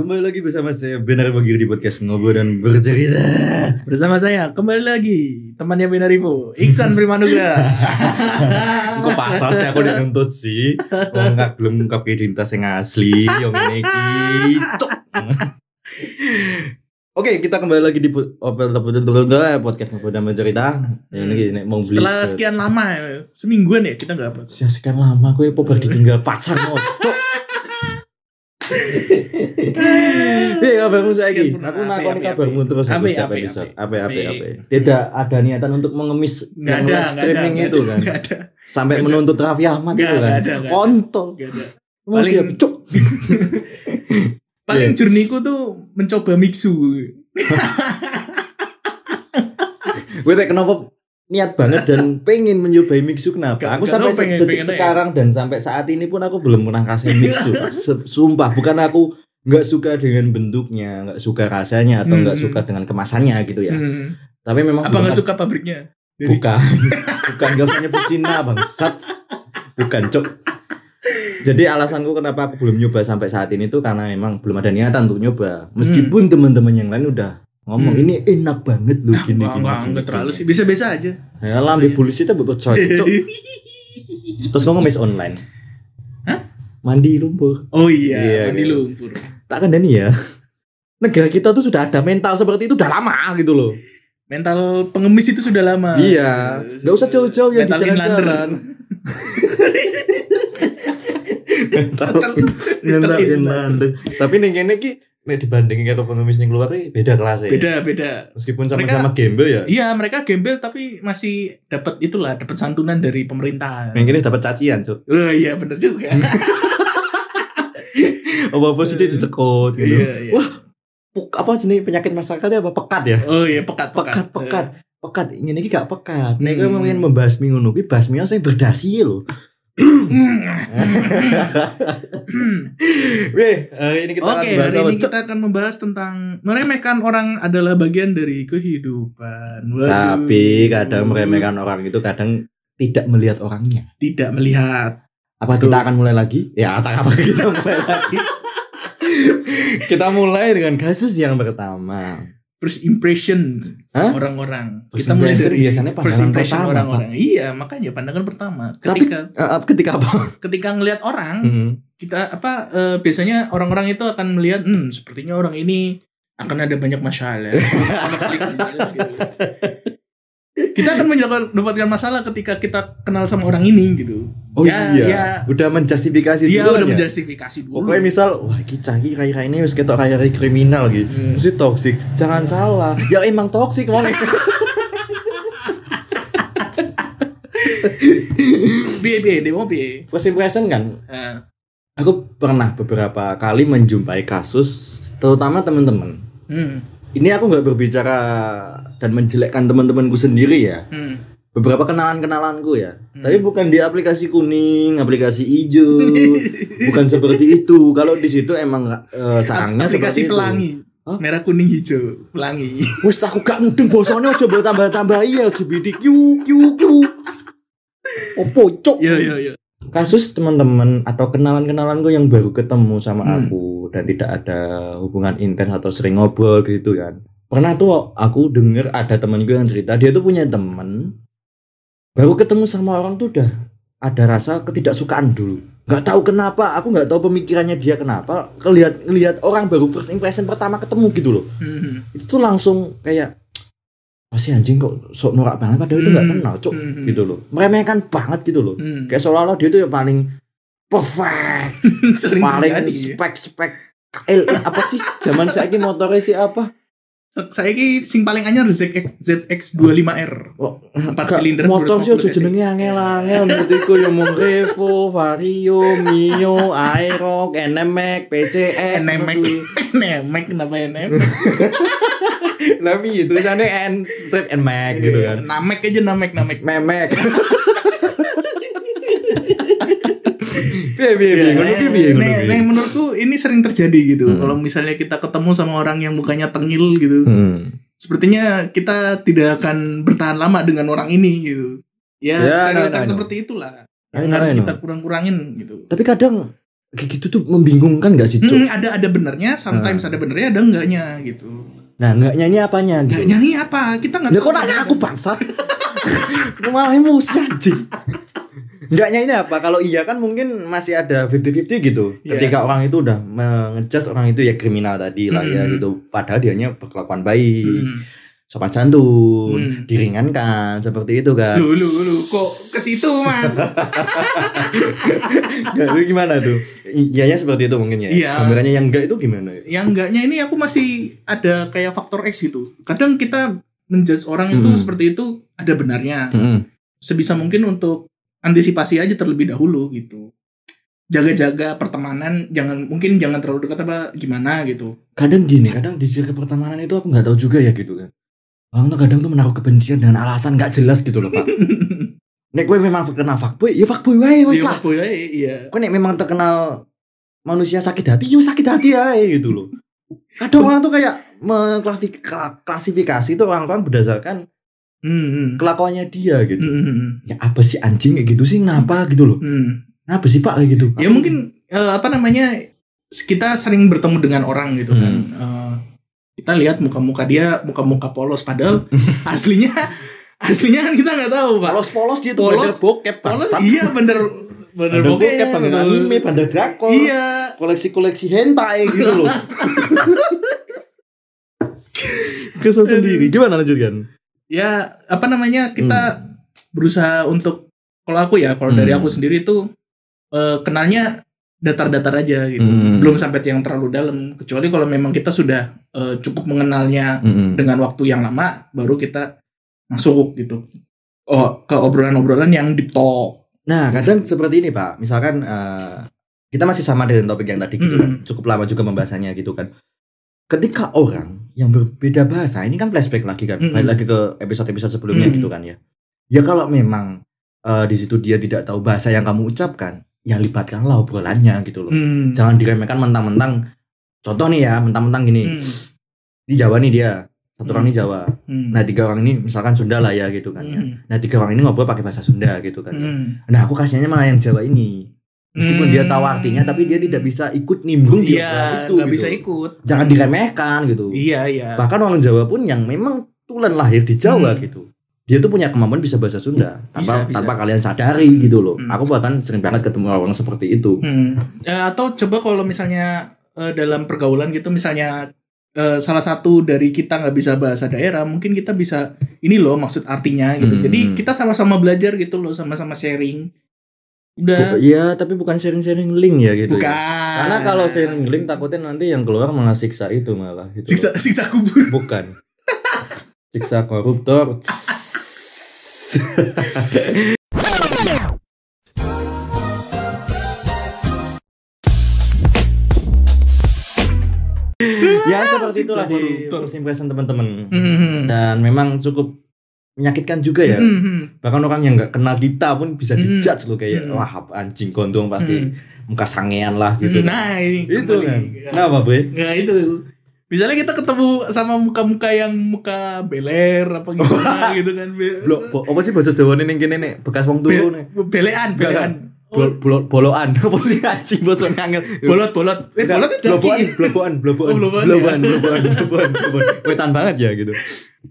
Kembali lagi bersama saya Benar Bagir di podcast Ngobrol dan Bercerita. Bersama saya kembali lagi temannya Benarivo, Iksan Primanugra. Kok pasal sih aku dituntut sih? Wong nggak belum ngungkap identitas yang asli, yang ini. Cuk. Oke, kita kembali lagi di Teputan podcast Ngobrol dan Bercerita. Ini mau beli. Setelah sekian lama, semingguan ya kita nggak apa. Sia sekian lama gue pobar ditinggal pacar ngocok. Eh kabarmu saiki? Sekian Aku nakoni kabarmu terus aku Ape, setiap ape, episode. ape. Ape ape. Tidak ada niatan untuk mengemis yang live ada, streaming itu kan. ada, Sampai menuntut Raffi Ahmad Nggak, itu kan. nggak ada, ada. Kontol. nggak ada. Paling- siap cuk. Paling Iya. jurniku tuh mencoba mixu. Gue teh kenapa niat banget dan pengen mencobai mixu kenapa? Nggak- Aku nggak sampai pengen- detik pengen aja. sekarang dan sampai saat ini pun aku belum pernah kasih mixu. Sumpah, bukan aku nggak suka dengan bentuknya, nggak suka rasanya atau nggak Hmm. suka dengan kemasannya gitu ya. Hmm. Tapi memang Apa nggak suka pabriknya? Dari- Bukan. Bukan gak usah nyebut Cina bangsat. Bukan, Cok. Jadi alasanku kenapa aku belum nyoba sampai saat ini tuh karena memang belum ada niatan untuk nyoba. Meskipun teman-teman yang lain udah ngomong Hmm. ini enak banget loh gini Nggak, gini. nggak, gini, nggak terlalu gini." sih. Bisa-bisa aja. Ya lah ambil polisi itu buat coy. Cok. Terus ngomong mes online. Hah? Mandi lumpur. Oh iya, Iya, mandi gitu. lumpur. Tak kan ya. Negara kita tuh sudah ada mental seperti itu udah lama gitu loh. Mental pengemis itu sudah lama. Iya, nggak usah jauh-jauh yang di jalan-jalan. mental Mental- mental mental inlander. Tapi ning kene ki nek dibandingin karo pengemis ning luar iki beda kelas ya. Beda, beda. Meskipun sama-sama gembel ya. Iya, mereka gembel tapi masih dapat itulah, dapat santunan dari pemerintah. Yang ini dapat cacian, Cuk. Oh iya, bener juga. Apa-apa sih dia dicekot gitu. Iya, iya. Wah, puk- apa jenis penyakit masyarakatnya apa? Pekat ya? Oh iya, pekat, Pekat, pekat. Pekat, ini iki gak pekat. Nek Hmm. pengen membasmi ngono kuwi basmi sing berdasi lho. Weh, hari ini kita Oke, akan bahas hari ini kita akan membahas tentang meremehkan orang adalah bagian dari kehidupan. Waduh. Tapi kadang meremehkan orang itu kadang tidak melihat orangnya. tidak melihat. Apa Betul. kita akan mulai lagi? Ya, tak apa kita mulai lagi. kita mulai dengan kasus yang pertama. First impression Hah? orang-orang. First kita mulai impression dari biasanya first pandangan impression pertama, orang-orang. Iya, makanya pandangan pertama. Tapi- Ketika Eh, ketika apa? ketika ngelihat orang, Hmm. kita apa eh, biasanya orang-orang itu akan melihat hmm sepertinya orang ini akan ada banyak masalah. Kita akan mendapatkan masalah ketika kita kenal sama orang ini gitu. Oh Ya, iya. ya. Udah menjustifikasi Dia dulu udah ya. menjustifikasi dulu. Pokoknya misal, wah iki kaya ini wis ketok kaya kriminal gitu. Hmm. Mesti toksik. Jangan salah. Ya emang toksik wong. Piye piye demo piye. Impression kan Eh, aku pernah beberapa kali menjumpai kasus terutama teman-teman hmm, ini aku nggak berbicara dan menjelekkan teman-temanku sendiri ya hmm. beberapa kenalan-kenalanku ya Hmm. tapi bukan di aplikasi kuning aplikasi hijau bukan seperti itu kalau di situ emang eh, sarangnya aplikasi seperti itu. pelangi. Hah? Merah kuning hijau, pelangi. Wes aku gak mudeng bosone coba tambah-tambah iya LGBT Q Q Q Opo cok Iya iya iya. Kasus teman-teman atau kenalan-kenalanku yang baru ketemu sama Hmm. aku dan tidak ada hubungan intens atau sering ngobrol gitu kan. Pernah tuh aku denger ada temanku yang cerita dia tuh punya temen baru ketemu sama orang tuh udah ada rasa ketidaksukaan dulu. Nggak tahu kenapa, aku nggak tahu pemikirannya dia kenapa. Ngelihat orang baru first impression pertama ketemu gitu loh. Hmm. Itu tuh langsung kayak masih anjing kok sok norak banget padahal itu nggak Hmm. kenal, cok. Hmm. Gitu loh. Meremehkan banget gitu loh Hmm. kayak seolah-olah dia tuh yang paling perfect paling terjadi. spek spek KL apa sih zaman saya motornya sih apa Saya ki sing paling anyar ZX ZX25R. oh, Empat silinder motor sih 250 aja cc. jenenge angel-angel menurut iku yo mung Revo, Vario, Mio, Aerox, NMAX, PCE, NMAX. Nemek kenapa ya itu tulisannya N strip NMAX gitu kan. Namek aja namek namek. Memek. Piye Ya, ki nah, nah, nah, menurutku ini sering terjadi gitu. Hmm. Kalau misalnya kita ketemu sama orang yang mukanya tengil gitu, Hmm. sepertinya kita tidak akan bertahan lama dengan orang ini gitu. Ya, Ya, stereotip seperti itulah. Yang harus kita kurang-kurangin gitu. Tapi kadang kayak gitu tuh membingungkan gak sih, Cuk? Hmm, ada ada benernya, sometimes ada benernya, ada enggaknya gitu. Nah, nggak nyanyi apanya gitu. Enggaknya nih apa? Kita nggak Lah kok nanya aku bangsat? Malah emosi anjing. Enggaknya ini apa? Kalau iya kan mungkin masih ada 50-50 gitu. Iya. Ketika orang itu udah mengejudge orang itu ya kriminal tadi lah ya Hmm. gitu. Padahal dianya berkelakuan baik, Hmm. Sopan santun, Hmm. diringankan seperti itu kan. Lu lu lu kok ke situ, Mas? Ya, itu gimana tuh? Iyanya seperti itu mungkin ya. Iya. Gambarannya yang enggak itu gimana? Yang enggaknya ini aku masih ada kayak faktor X gitu. Kadang kita menjudge orang itu Hmm. seperti itu ada benarnya. Mm-mm. Sebisa mungkin untuk antisipasi aja terlebih dahulu gitu. Jaga-jaga pertemanan, jangan mungkin jangan terlalu dekat apa gimana gitu. Kadang gini, kadang di circle pertemanan itu aku nggak tahu juga ya gitu kan. Orang tuh kadang tuh menaruh kebencian dengan alasan nggak jelas gitu loh pak. Nek gue memang terkenal fuckboy, ya fuckboy wae wes Iya, lah. boy, iya. Kok nek memang terkenal manusia sakit hati, yo sakit hati ya gitu loh. Kadang orang tuh kayak mengklasifikasi itu orang-orang berdasarkan Hmm, hmm. kelakuannya dia gitu. Hmm, hmm, hmm. Ya apa sih anjing kayak gitu sih? Kenapa gitu loh? Hmm. Kenapa sih pak kayak gitu? Ya mungkin eh, apa namanya kita sering bertemu dengan orang gitu kan. Hmm. Eh, kita lihat muka-muka dia muka-muka polos padahal aslinya aslinya kan kita nggak tahu pak. polos-polos dia tuh Polos- bandar bokep Polos bangsat. iya bener bener bokep, bokep, bener- anime, bandar drakor. Iya. koleksi-koleksi hentai gitu loh. Kesel sendiri. Gimana lanjutkan? Ya apa namanya kita berusaha untuk kalau aku ya kalau dari Hmm. aku sendiri tuh eh, kenalnya datar-datar aja gitu. Hmm. Belum sampai yang terlalu dalam kecuali kalau memang kita sudah eh, cukup mengenalnya dengan waktu yang lama baru kita masuk gitu oh ke obrolan-obrolan yang deep talk Nah, kadang seperti ini, Pak. Misalkan eh, kita masih sama dengan topik yang tadi gitu kan. Mm. Cukup lama juga membahasanya gitu kan. Ketika orang yang berbeda bahasa, ini kan flashback lagi kan. Mm. Balik lagi ke episode-episode sebelumnya Mm. gitu kan ya. Ya kalau memang eh, di situ dia tidak tahu bahasa yang kamu ucapkan, ya libatkanlah obrolannya gitu loh. Hmm. Jangan diremehkan mentang-mentang. Contoh nih ya, mentang-mentang gini. Hmm. Di Jawa nih dia. Satu orang Hmm. ini Jawa. Hmm. Nah, tiga orang ini misalkan Sunda lah ya gitu kan ya. Hmm. Nah, tiga orang ini ngobrol pakai bahasa Sunda gitu kan. ya. Hmm. Nah, aku kasihnya malah yang Jawa ini. Meskipun dia tahu artinya, tapi dia tidak bisa ikut nimbrung di iya itu. gitu. bisa ikut Jangan diremehkan gitu. iya iya Bahkan orang Jawa pun yang memang tulen lahir di Jawa Hmm. gitu. Dia tuh punya kemampuan bisa bahasa Sunda tanpa Bisa, bisa. tanpa kalian sadari gitu loh. Hmm. Aku bahkan sering banget ketemu orang seperti itu. Hmm. Eh, atau coba kalau misalnya eh, dalam pergaulan gitu misalnya eh, salah satu dari kita nggak bisa bahasa daerah mungkin kita bisa ini loh maksud artinya gitu Hmm. jadi kita sama-sama belajar gitu loh sama-sama sharing udah Iya, tapi bukan sharing-sharing link ya gitu. bukan ya. Karena kalau sharing link takutnya nanti yang keluar malah siksa itu malah gitu. siksa siksa kubur Bukan. Siksa koruptor. ya seperti itulah di impression teman-teman. Hmm. Dan memang cukup menyakitkan juga ya. Hmm, hmm, Bahkan orang yang nggak kenal kita pun bisa Hmm. dijudge loh kayak Hmm. wah anjing gondong pasti hmm. muka sangean lah gitu. Nah, ini itu kembali. kan. Kenapa, Bre? Nggak itu. Misalnya kita ketemu sama muka-muka yang muka beler apa gimana gitu kan. Blok, apa sih bahasa Jawa nih kene nih bekas wong turu nih. belean, belean. Bol, bolo- boloan apa sih anjing bahasa angel. bolot, bolot. Eh, bolot itu bloboan, bloboan, bloboan, Oh, bloboan, bloboan, ya. bloboan, bloboan, bloboan. Wetan banget ya gitu.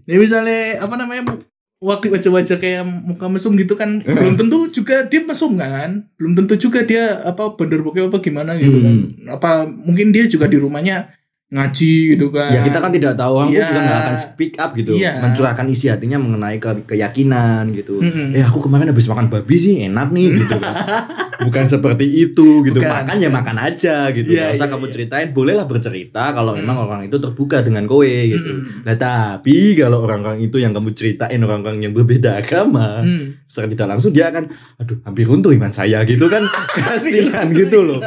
Ya misalnya apa namanya waktu wajah-wajah kayak muka mesum gitu kan belum tentu juga dia mesum kan belum tentu juga dia apa bener bokeh apa gimana gitu kan Hmm. apa mungkin dia juga di rumahnya ngaji gitu kan Ya kita kan tidak tahu, aku Iya. juga nggak akan speak up gitu, Iya. mencurahkan isi hatinya mengenai ke- keyakinan gitu. Mm-mm. Eh aku kemarin habis makan babi sih enak nih gitu kan. Bukan seperti itu gitu. Bukan, Makan ya makan aja gitu. Nggak usah iya, kamu iya. ceritain, bolehlah bercerita kalau Hmm. memang orang itu terbuka dengan kowe gitu. Mm-mm. Nah tapi kalau orang-orang itu yang kamu ceritain orang-orang yang berbeda agama, Hmm. secara tidak langsung dia akan, aduh hampir runtuh iman saya gitu kan, kasihan gitu loh.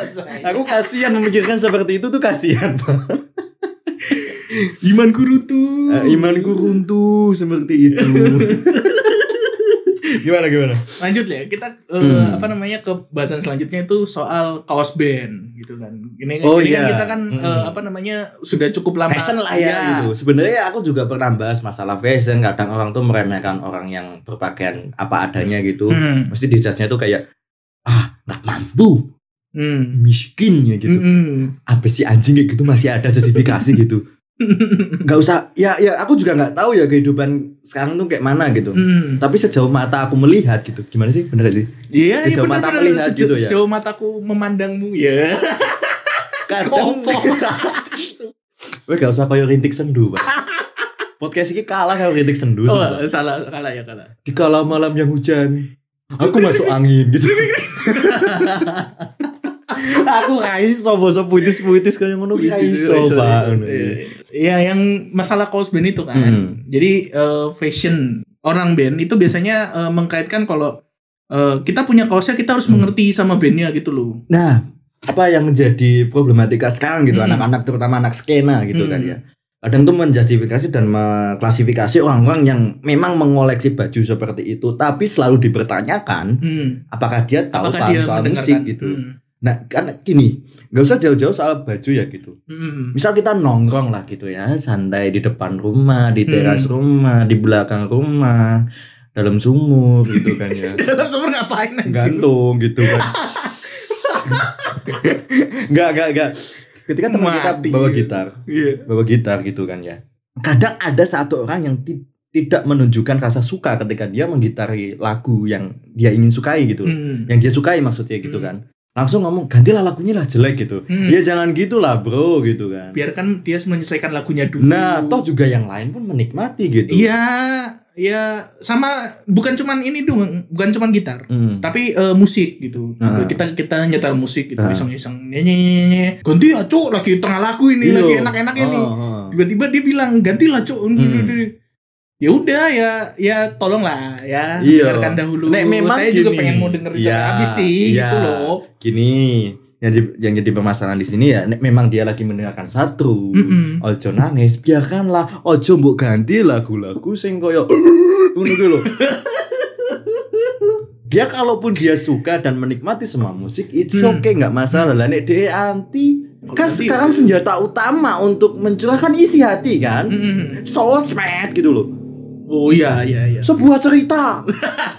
Aku kasihan memikirkan seperti itu tuh kasihan. Imanku rutuh Eh, imanku runtuh seperti itu. gimana gimana? lanjut ya kita eh, Hmm. apa namanya ke bahasan selanjutnya itu soal kaos band gitu kan ini, Oh, ini kan iya. kita kan Hmm. eh, apa namanya sudah cukup lama Fashion lah ya, Iya. gitu. Sebenarnya aku juga pernah bahas masalah fashion. Kadang orang tuh meremehkan orang yang berpakaian apa adanya gitu. Hmm. Mesti dijudge-nya tuh kayak ah nggak mampu, Hmm. miskin ya gitu Mm-mm. apa sih anjing kayak gitu masih ada justifikasi gitu nggak usah ya ya aku juga nggak tahu ya kehidupan sekarang tuh kayak mana gitu Mm. tapi sejauh mata aku melihat gitu gimana sih bener gak sih Iya, iya Sejauh benar, mata benar. melihat Sejauh- gitu ya. Sejauh mataku memandangmu ya. kadang. Weh gak usah koyo rintik sendu pak podcast ini kalah kalau rintik sendu oh, sumpah. salah, kalah ya kalah. di kala malam yang hujan aku masuk angin gitu aku raiso boso puitis puitis kayak ngono raiso pak Iya, yang masalah kaos band itu kan. Hmm. Jadi eh, fashion orang band itu biasanya eh, mengkaitkan kalau eh, kita punya kaosnya kita harus Hmm. mengerti sama bandnya gitu loh. nah apa yang menjadi problematika sekarang gitu Hmm. anak-anak terutama anak skena gitu kan Hmm. ya kadang tuh menjustifikasi dan mengklasifikasi orang-orang yang memang mengoleksi baju seperti itu tapi selalu dipertanyakan Hmm. apakah dia tahu Apakah paham dia soal musik gitu Hmm. Nah kan gini nggak usah jauh-jauh soal baju ya gitu Hmm. misal kita nongkrong lah gitu ya santai di depan rumah di teras Hmm. rumah di belakang rumah dalam sumur gitu kan ya Dalam sumur ngapain anjing? gantung gitu kan nggak nggak nggak ketika teman kita bawa gitar Iya. bawa gitar gitu kan ya kadang ada satu orang yang ti- tidak menunjukkan rasa suka ketika dia menggitari lagu yang dia ingin sukai gitu Hmm. yang dia sukai maksudnya gitu Hmm. kan langsung ngomong gantilah lagunya lah jelek gitu Hmm. ya jangan gitulah bro gitu kan Biarkan dia menyelesaikan lagunya dulu. nah toh juga yang lain pun menikmati gitu Iya, ya sama bukan cuman ini dong, bukan cuman gitar. Hmm. tapi eh, musik gitu Ah. kita kita nyetel musik gitu Ah. iseng-iseng nyanyi nyanyi nyanyi. ganti ya cuk lagi tengah lagu ini Iya. lagi enak-enak ini Oh, oh. tiba-tiba dia bilang ganti lah cuk Hmm. Ya udah ya ya tolonglah ya Iya. dengarkan dahulu Nek, memang saya juga gini. pengen mau dengerin Iya, sampai habis sih iya. gitu loh gini yang, di- yang jadi permasalahan di sini ya nek memang dia lagi mendengarkan satu Mm-mm. ojo nangis biarkanlah ojo mbok ganti lagu-lagu sing koyo ngono lho dia kalaupun dia suka dan menikmati semua musik it's Hmm. okay nggak masalah lah nek dia anti kan sekarang senjata utama untuk mencurahkan isi hati kan Mm-mm. sosmed gitu loh oh iya iya iya sebuah cerita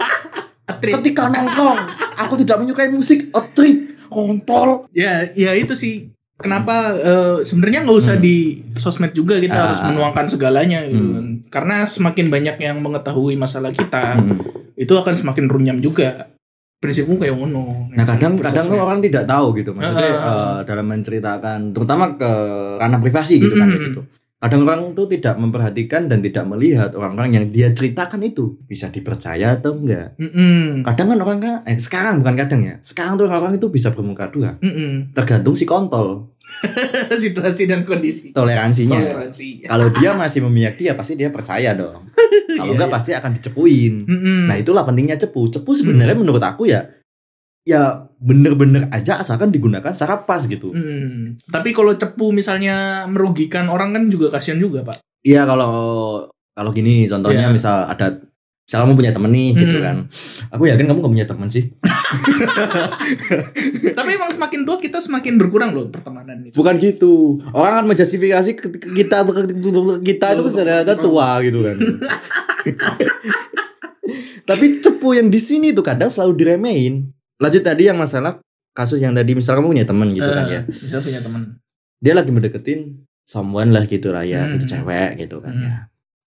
ketika nongkrong aku tidak menyukai musik a treat kontol ya ya itu sih kenapa eh, sebenarnya nggak usah Hmm. di sosmed juga kita Ah. harus menuangkan segalanya gitu Hmm. kan. karena semakin banyak yang mengetahui masalah kita Hmm. itu akan semakin runyam juga prinsipmu kayak ngono Nah kadang kadang tuh orang tidak tahu gitu maksudnya Ah. eh, dalam menceritakan terutama ke ranah privasi gitu kan Mm-mm. kayak gitu. Kadang orang tuh tidak memperhatikan dan tidak melihat orang-orang yang dia ceritakan itu bisa dipercaya atau enggak. Mm-mm. Kadang kan orang kan eh sekarang bukan kadang ya. Sekarang tuh orang itu bisa bermuka dua. Mm-mm. Tergantung si kontol situasi dan kondisi toleransinya. toleransi Kalau dia masih memihak dia pasti dia percaya dong. Kalau Iya, enggak iya. pasti akan dicepuin. Mm-mm. Nah itulah pentingnya cepu. Cepu sebenarnya menurut aku ya ya bener-bener aja asalkan digunakan secara pas gitu. Mm. tapi kalau cepu misalnya merugikan orang kan juga kasihan juga pak Iya kalau kalau gini contohnya Iya. misal ada misal kamu punya temen nih gitu Hmm. kan. Aku yakin kamu gak punya temen sih. tapi emang semakin tua kita semakin berkurang loh pertemanan itu Bukan gitu. Orang kan menjustifikasi kita kita itu ternyata tua gitu kan. Tapi cepu yang di sini tuh kadang selalu diremehin. Lanjut tadi yang masalah kasus yang tadi misal kamu punya temen gitu kan Eh, ya. misal punya teman Dia lagi mendeketin someone lah gitu lah ya, Hmm. gitu cewek gitu kan Hmm. ya.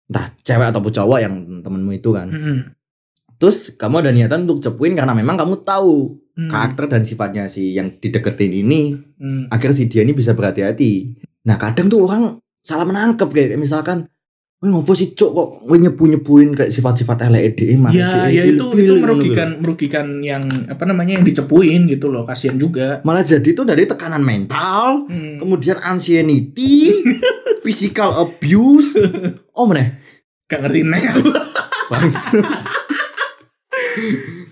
Entah cewek ataupun cowok yang temenmu itu kan. Mm-mm. Terus kamu ada niatan untuk cepuin karena memang kamu tahu Mm. karakter dan sifatnya si yang dideketin ini Mm. agar si dia ini bisa berhati-hati. Nah kadang tuh orang salah menangkap kayak misalkan, Wih ngopo sih cok kok wih nyepu-nyepuin kayak sifat-sifat LED mah ya ya itu itu merugikan merugikan yang apa namanya yang dicepuin gitu loh kasihan juga Malah jadi tuh dari tekanan mental, Hmm. kemudian anxiety, physical abuse. Oh meneh. gak ngerti nih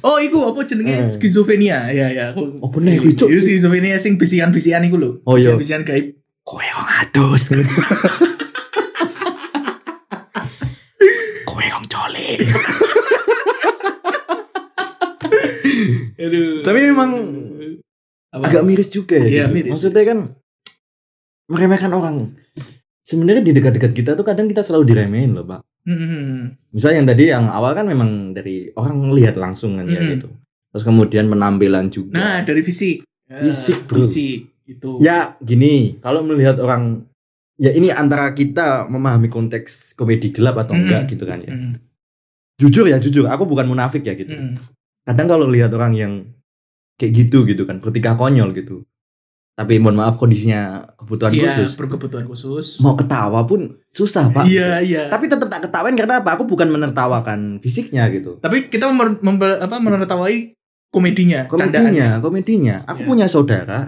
oh iku apa jenenge Eh. skizofrenia ya ya aku Oh, bener, iku, Cuk. Itu skizofrenia sing bisian-bisian iku lho Oh, iya. bisian gaib Kowe ngatus. Aduh Tapi memang apa? agak miris juga ya. Iya, gitu. miris. Maksudnya kan meremehkan orang. Sebenarnya di dekat-dekat kita tuh kadang kita selalu diremehin loh, Pak. Hmm. Misalnya yang tadi yang awal kan memang dari orang lihat langsung kan ya Mm-mm. gitu. Terus kemudian penampilan juga. nah dari fisik Fisik, bro. Fisik gitu. Ya gini, kalau melihat orang ya ini antara kita memahami konteks komedi gelap atau Hmm. enggak gitu kan ya. Mm, Jujur ya jujur, aku bukan munafik ya gitu. mm. Kadang kalau lihat orang yang kayak gitu gitu kan, bertingkah konyol gitu. Tapi mohon maaf kondisinya kebutuhan Iya, khusus. berkebutuhan khusus. Mau ketawa pun susah, Pak. Iya, iya. Tapi tetap tak ketawain karena apa? Aku bukan menertawakan fisiknya gitu. Tapi kita memper- apa menertawai komedinya, candaannya. Komedinya, komedinya. Aku Iya. punya saudara,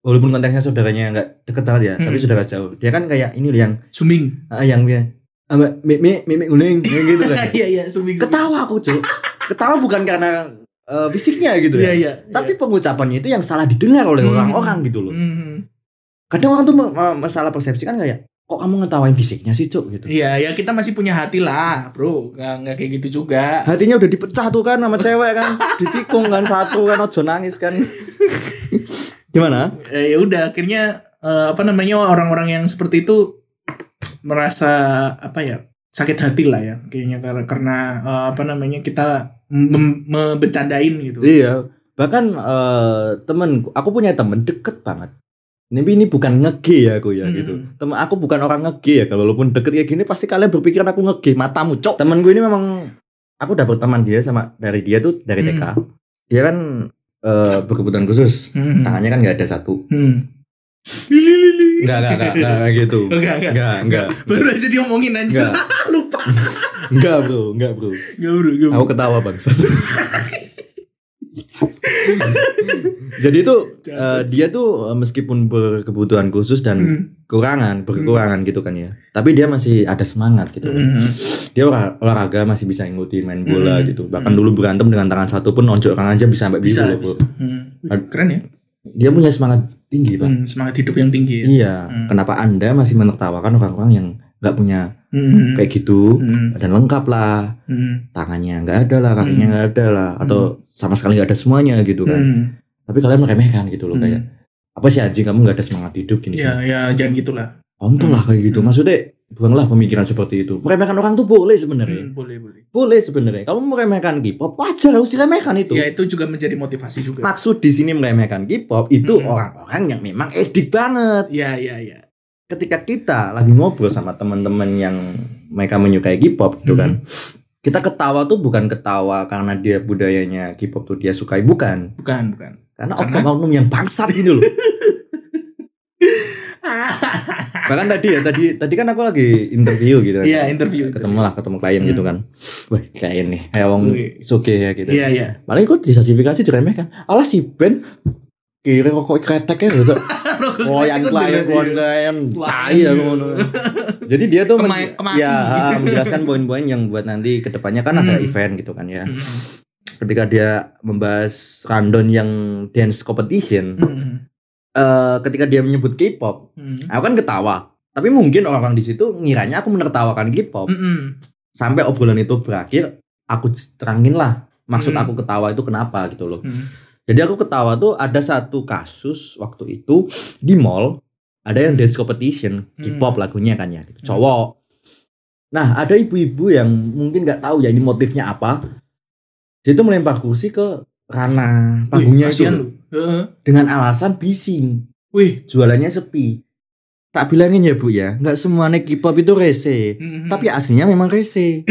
walaupun konteksnya saudaranya nggak deket banget ya, tapi Hmm. saudara jauh. Dia kan kayak ini yang Suming. ah, yang dia apa mimi mimi guling gitu kan. Iya, iya. Ketawa aku, Cuk. Ketawa bukan karena eh, fisiknya gitu Iya, ya. iya. Tapi pengucapannya itu yang salah didengar oleh Hmm. orang-orang gitu loh. Hmm. Kadang orang tuh masalah persepsi kan kayak kok kamu ngetawain fisiknya sih, Cuk gitu. Iya, ya kita masih punya hati lah, bro. Nggak, nggak kayak gitu juga. Hatinya udah dipecah tuh kan sama cewek kan, ditikung kan satu kan ojo nangis kan. Gimana? Eh, ya udah, akhirnya eh, apa namanya orang-orang yang seperti itu merasa apa ya sakit hati lah ya, kayaknya karena karena eh, apa namanya kita mem- membecandain gitu. Iya, bahkan eh, temen, aku punya temen deket banget. Tapi ini bukan ngege ya aku ya Hmm. gitu. Temen aku bukan orang ngege ya. Kalau walaupun deket kayak gini pasti kalian berpikiran aku ngege matamu cok. Temen gue ini memang aku dapat teman dia sama dari dia tuh dari Hmm. TK. Dia kan eh, berkebutuhan khusus. Hmm. Tangannya kan nggak ada satu. Hmm. Lili lili. Enggak, enggak, enggak, enggak, gitu. Enggak, enggak. Enggak, enggak. Baru aja diomongin aja. Enggak. Lupa. Enggak, Bro. Enggak, Bro. Enggak, bro. Enggak, Aku ketawa bangsat. Jadi itu eh, dia tuh eh, meskipun berkebutuhan khusus dan Hmm. kekurangan, berkekurangan gitu kan ya. Tapi dia masih ada semangat gitu. Hmm. Dia olah- olahraga masih bisa ngikutin main bola Hmm. gitu. Bahkan dulu berantem dengan tangan satu pun nonjok orang aja bisa sampai Bisa, loh, Bro. Hmm. Keren ya. Dia punya semangat tinggi, Pak. Hmm, semangat hidup yang tinggi ya. Iya. Hmm. Kenapa Anda masih menertawakan orang-orang yang nggak punya Hmm. kayak gitu? Hmm. Dan lengkap lah, Hmm. tangannya nggak ada lah, kakinya Hmm. nggak ada lah, atau sama sekali nggak ada semuanya gitu kan. Hmm. Tapi kalian meremehkan gitu loh Hmm. kayak apa sih anjing kamu nggak ada semangat hidup gini? Ya, ya jangan gitulah. Kontol lah kayak gitu. Hmm. Maksudnya buanglah pemikiran seperti itu. Meremehkan orang tuh boleh sebenarnya. Hmm, boleh, boleh. Boleh sebenarnya. Kamu meremehkan K-pop wajar harus diremehkan itu. Ya itu juga menjadi motivasi juga. Maksud di sini meremehkan K-pop itu Hmm. orang-orang yang memang edik banget. Ya, ya, ya. Ketika kita lagi ngobrol sama teman-teman yang mereka menyukai K-pop gitu Hmm. kan. Kita ketawa tuh bukan ketawa karena dia budayanya K-pop tuh dia sukai bukan. Bukan, bukan. Karena Karena? oknum-oknum yang bangsat gitu loh. Bahkan tadi ya, tadi tadi kan aku lagi interview gitu kan. Iya, interview. ketemu lah ketemu klien Hmm. gitu kan wah klien nih kayak wong suge ya gitu Iya, iya. paling kok disertifikasi diremehkan alah si Ben kira kok kretek ya gitu oh yang klien klien klien tai ya ngono jadi dia tuh men- Kema- kemaki. ya menjelaskan poin-poin yang buat nanti ke depannya kan ada Hmm. event gitu kan ya Hmm. ketika dia membahas rundown yang dance competition Hmm. Eh, ketika dia menyebut K-pop Hmm. aku kan ketawa tapi mungkin orang-orang di situ ngiranya aku menertawakan K-pop Hmm. sampai obrolan itu berakhir aku terangin lah maksud Hmm. aku ketawa itu kenapa gitu loh Hmm. jadi aku ketawa tuh ada satu kasus waktu itu di mall ada yang dance competition K-pop lagunya kan ya gitu. cowok nah ada ibu-ibu yang mungkin nggak tahu ya ini motifnya apa dia tuh melempar kursi ke ranah panggungnya Wih, itu loh. Lu. Heeh. dengan alasan bising Wih. jualannya sepi tak bilangin ya bu ya nggak semuanya K-pop itu rese Hmm. tapi aslinya memang rese.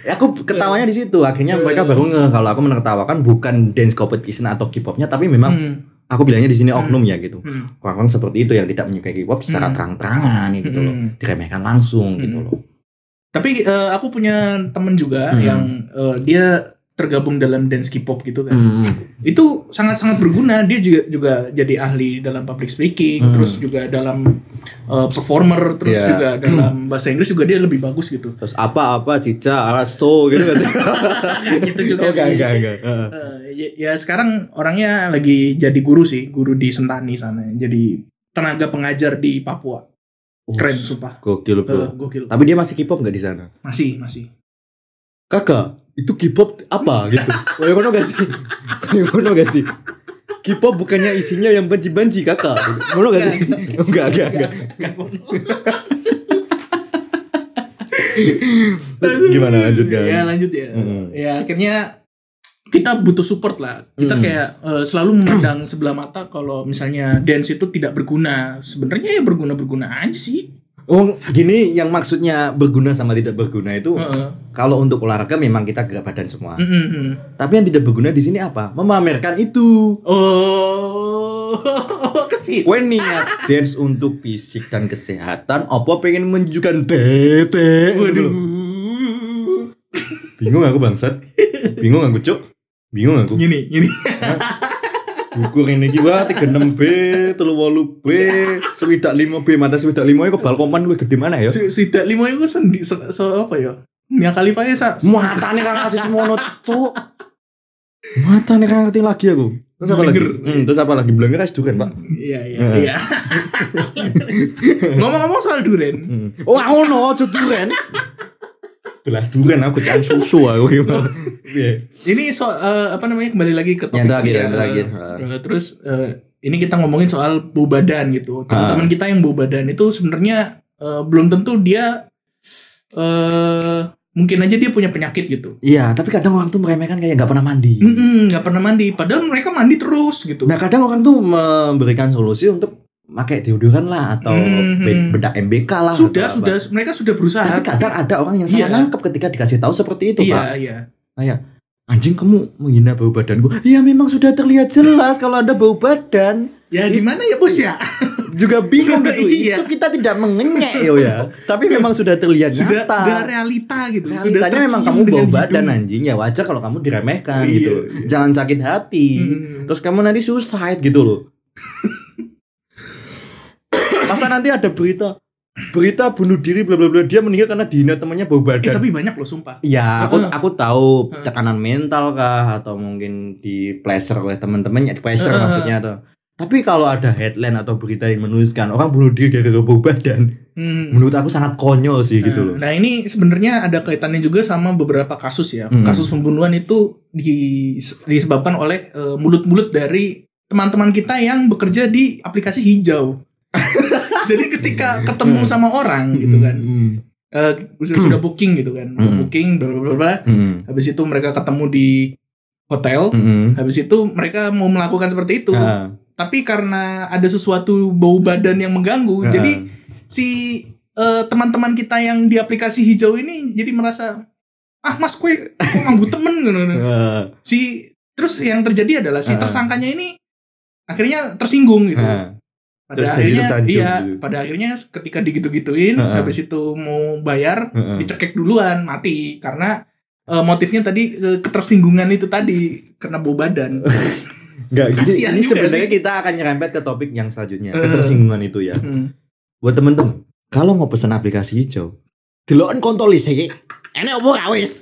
Ya, aku ketawanya di situ. Akhirnya mereka baru nge kalau aku menertawakan bukan dance competition atau K-popnya, tapi memang Hmm. aku bilangnya di sini Hmm. oknum ya gitu. Hmm. Orang-orang seperti itu yang tidak menyukai K-pop secara Hmm. terang-terangan gitu loh, Hmm. diremehkan langsung gitu Hmm. loh. Tapi eh, aku punya temen juga Hmm. yang eh, dia tergabung dalam dance K-pop gitu kan. Hmm. Itu sangat-sangat berguna. Dia juga juga jadi ahli dalam public speaking, Hmm. terus juga dalam eh, performer, terus Iya. juga dalam bahasa Inggris juga dia lebih bagus gitu. Terus apa-apa cica, araso gitu kan. gitu juga Oh, sih. enggak, enggak. Heeh. Eh, ya, ya sekarang orangnya lagi jadi guru sih, guru di Sentani sana. Jadi tenaga pengajar di Papua. Keren sumpah. Gokil, Bro. gokil. Tapi dia masih K-pop nggak di sana? Masih, masih. Kakak, itu K-pop apa gitu? Oh, ngono gak sih? Ngono gak sih? K-pop bukannya isinya yang banci-banci kakak gitu. Ngono gak sih? Enggak, enggak, enggak. Gimana lanjut kan? Ya lanjut ya. Heeh. Ya akhirnya kita butuh support lah. Kita Mm. kayak eh, selalu memandang sebelah mata kalau misalnya dance itu tidak berguna. Sebenarnya ya berguna-berguna aja sih. Oh, gini yang maksudnya berguna sama tidak berguna itu Heeh. kalau untuk olahraga memang kita gerak badan semua. Mm, mm, mm. Tapi yang tidak berguna di sini apa? Memamerkan itu. Oh, kesit. Kue niat dance untuk fisik dan kesehatan, apa pengen menunjukkan tete? Waduh. Bingung aku bangsat. Bingung aku cuk. Bingung aku. Gini, gini. Ukur ini gua 36B, 38B, swidak 5B, mata swidak 5 itu balkoman lu gede mana ya? Sudah lima itu sendi, se, se- apa ya? Mia Khalifa ya sa. Matane kan kasih semono cuk. Matane kan ngerti lagi aku. Terus apa lagi? Hmm, terus apa lagi? Blenger es duren, Pak. Iya, iya, Heeh. iya. Ngomong-ngomong soal duren. Hmm. Oh, ngono, aja duren. Belah duren aku jangan susu aku gimana. Iya. Ini soal eh, apa namanya kembali lagi ke topik Yang terakhir, ya. yang terakhir. Eh, terus eh, ini kita ngomongin soal bau badan gitu. Teman-teman kita yang bau badan itu sebenarnya eh, belum tentu dia eh mungkin aja dia punya penyakit gitu. Iya, tapi kadang orang tuh meremehkan kayak nggak pernah mandi. Nggak pernah mandi, padahal mereka mandi terus gitu. Nah, kadang orang tuh memberikan solusi untuk pakai deodoran lah atau Hmm, be- hmm. bedak MBK lah. sudah, atau apa. sudah, mereka sudah berusaha. Tapi kadang ada orang yang salah Iya. nangkep ketika dikasih tahu seperti itu, iya, Pak. iya. Anjing kamu menghina bau badanku. Iya, memang sudah terlihat jelas kalau ada bau badan. Ya gimana ya bos ya? Juga bingung gitu. Iya. Itu kita tidak mengenyek yo ya. Tapi memang sudah terlihat Sudah, nyata. sudah realita gitu. sudah Realitanya memang tercium kamu bau badan hidung. anjing ya wajar kalau kamu diremehkan Iya, gitu. iya. Jangan sakit hati. Hmm. Terus kamu nanti suicide gitu loh. Masa nanti ada berita berita bunuh diri bla bla bla dia meninggal karena dihina temannya bau Eh, badan. tapi banyak loh sumpah. Iya, aku aku tahu tekanan mental kah atau mungkin di pleasure oleh teman-temannya, di pleasure maksudnya atau tapi kalau ada headline atau berita yang menuliskan orang bunuh diri gara-gara bau badan, Hmm. menurut aku sangat konyol sih gitu loh. Nah ini sebenarnya ada kaitannya juga sama beberapa kasus ya. Hmm. Kasus pembunuhan itu di- disebabkan oleh eh, mulut-mulut dari teman-teman kita yang bekerja di aplikasi hijau. Jadi ketika ketemu sama orang gitu kan, Hmm. eh, sudah, sudah booking gitu kan, Hmm. booking, bla bla bla. Hmm. Habis itu mereka ketemu di hotel. Hmm. Habis itu mereka mau melakukan seperti itu. Tapi karena ada sesuatu bau badan yang mengganggu, jadi si eh, teman-teman kita yang di aplikasi hijau ini jadi merasa ah mas kue kok nganggu temen gitu. Ah. si terus yang terjadi adalah si tersangkanya ini akhirnya tersinggung gitu. Pada Terus akhirnya iya gitu. pada akhirnya ketika digitu-gituin Ah. habis itu mau bayar Ah. dicekek duluan mati karena eh, motifnya tadi eh, ketersinggungan itu tadi karena bau badan Enggak, gini, Kasihan ini sebenarnya sih. kita akan nyerempet ke topik yang selanjutnya, Eh. ketersinggungan itu ya. Hmm. Buat temen-temen, kalau mau pesan aplikasi hijau, deloken kontol listrik. Enek opo gak wis?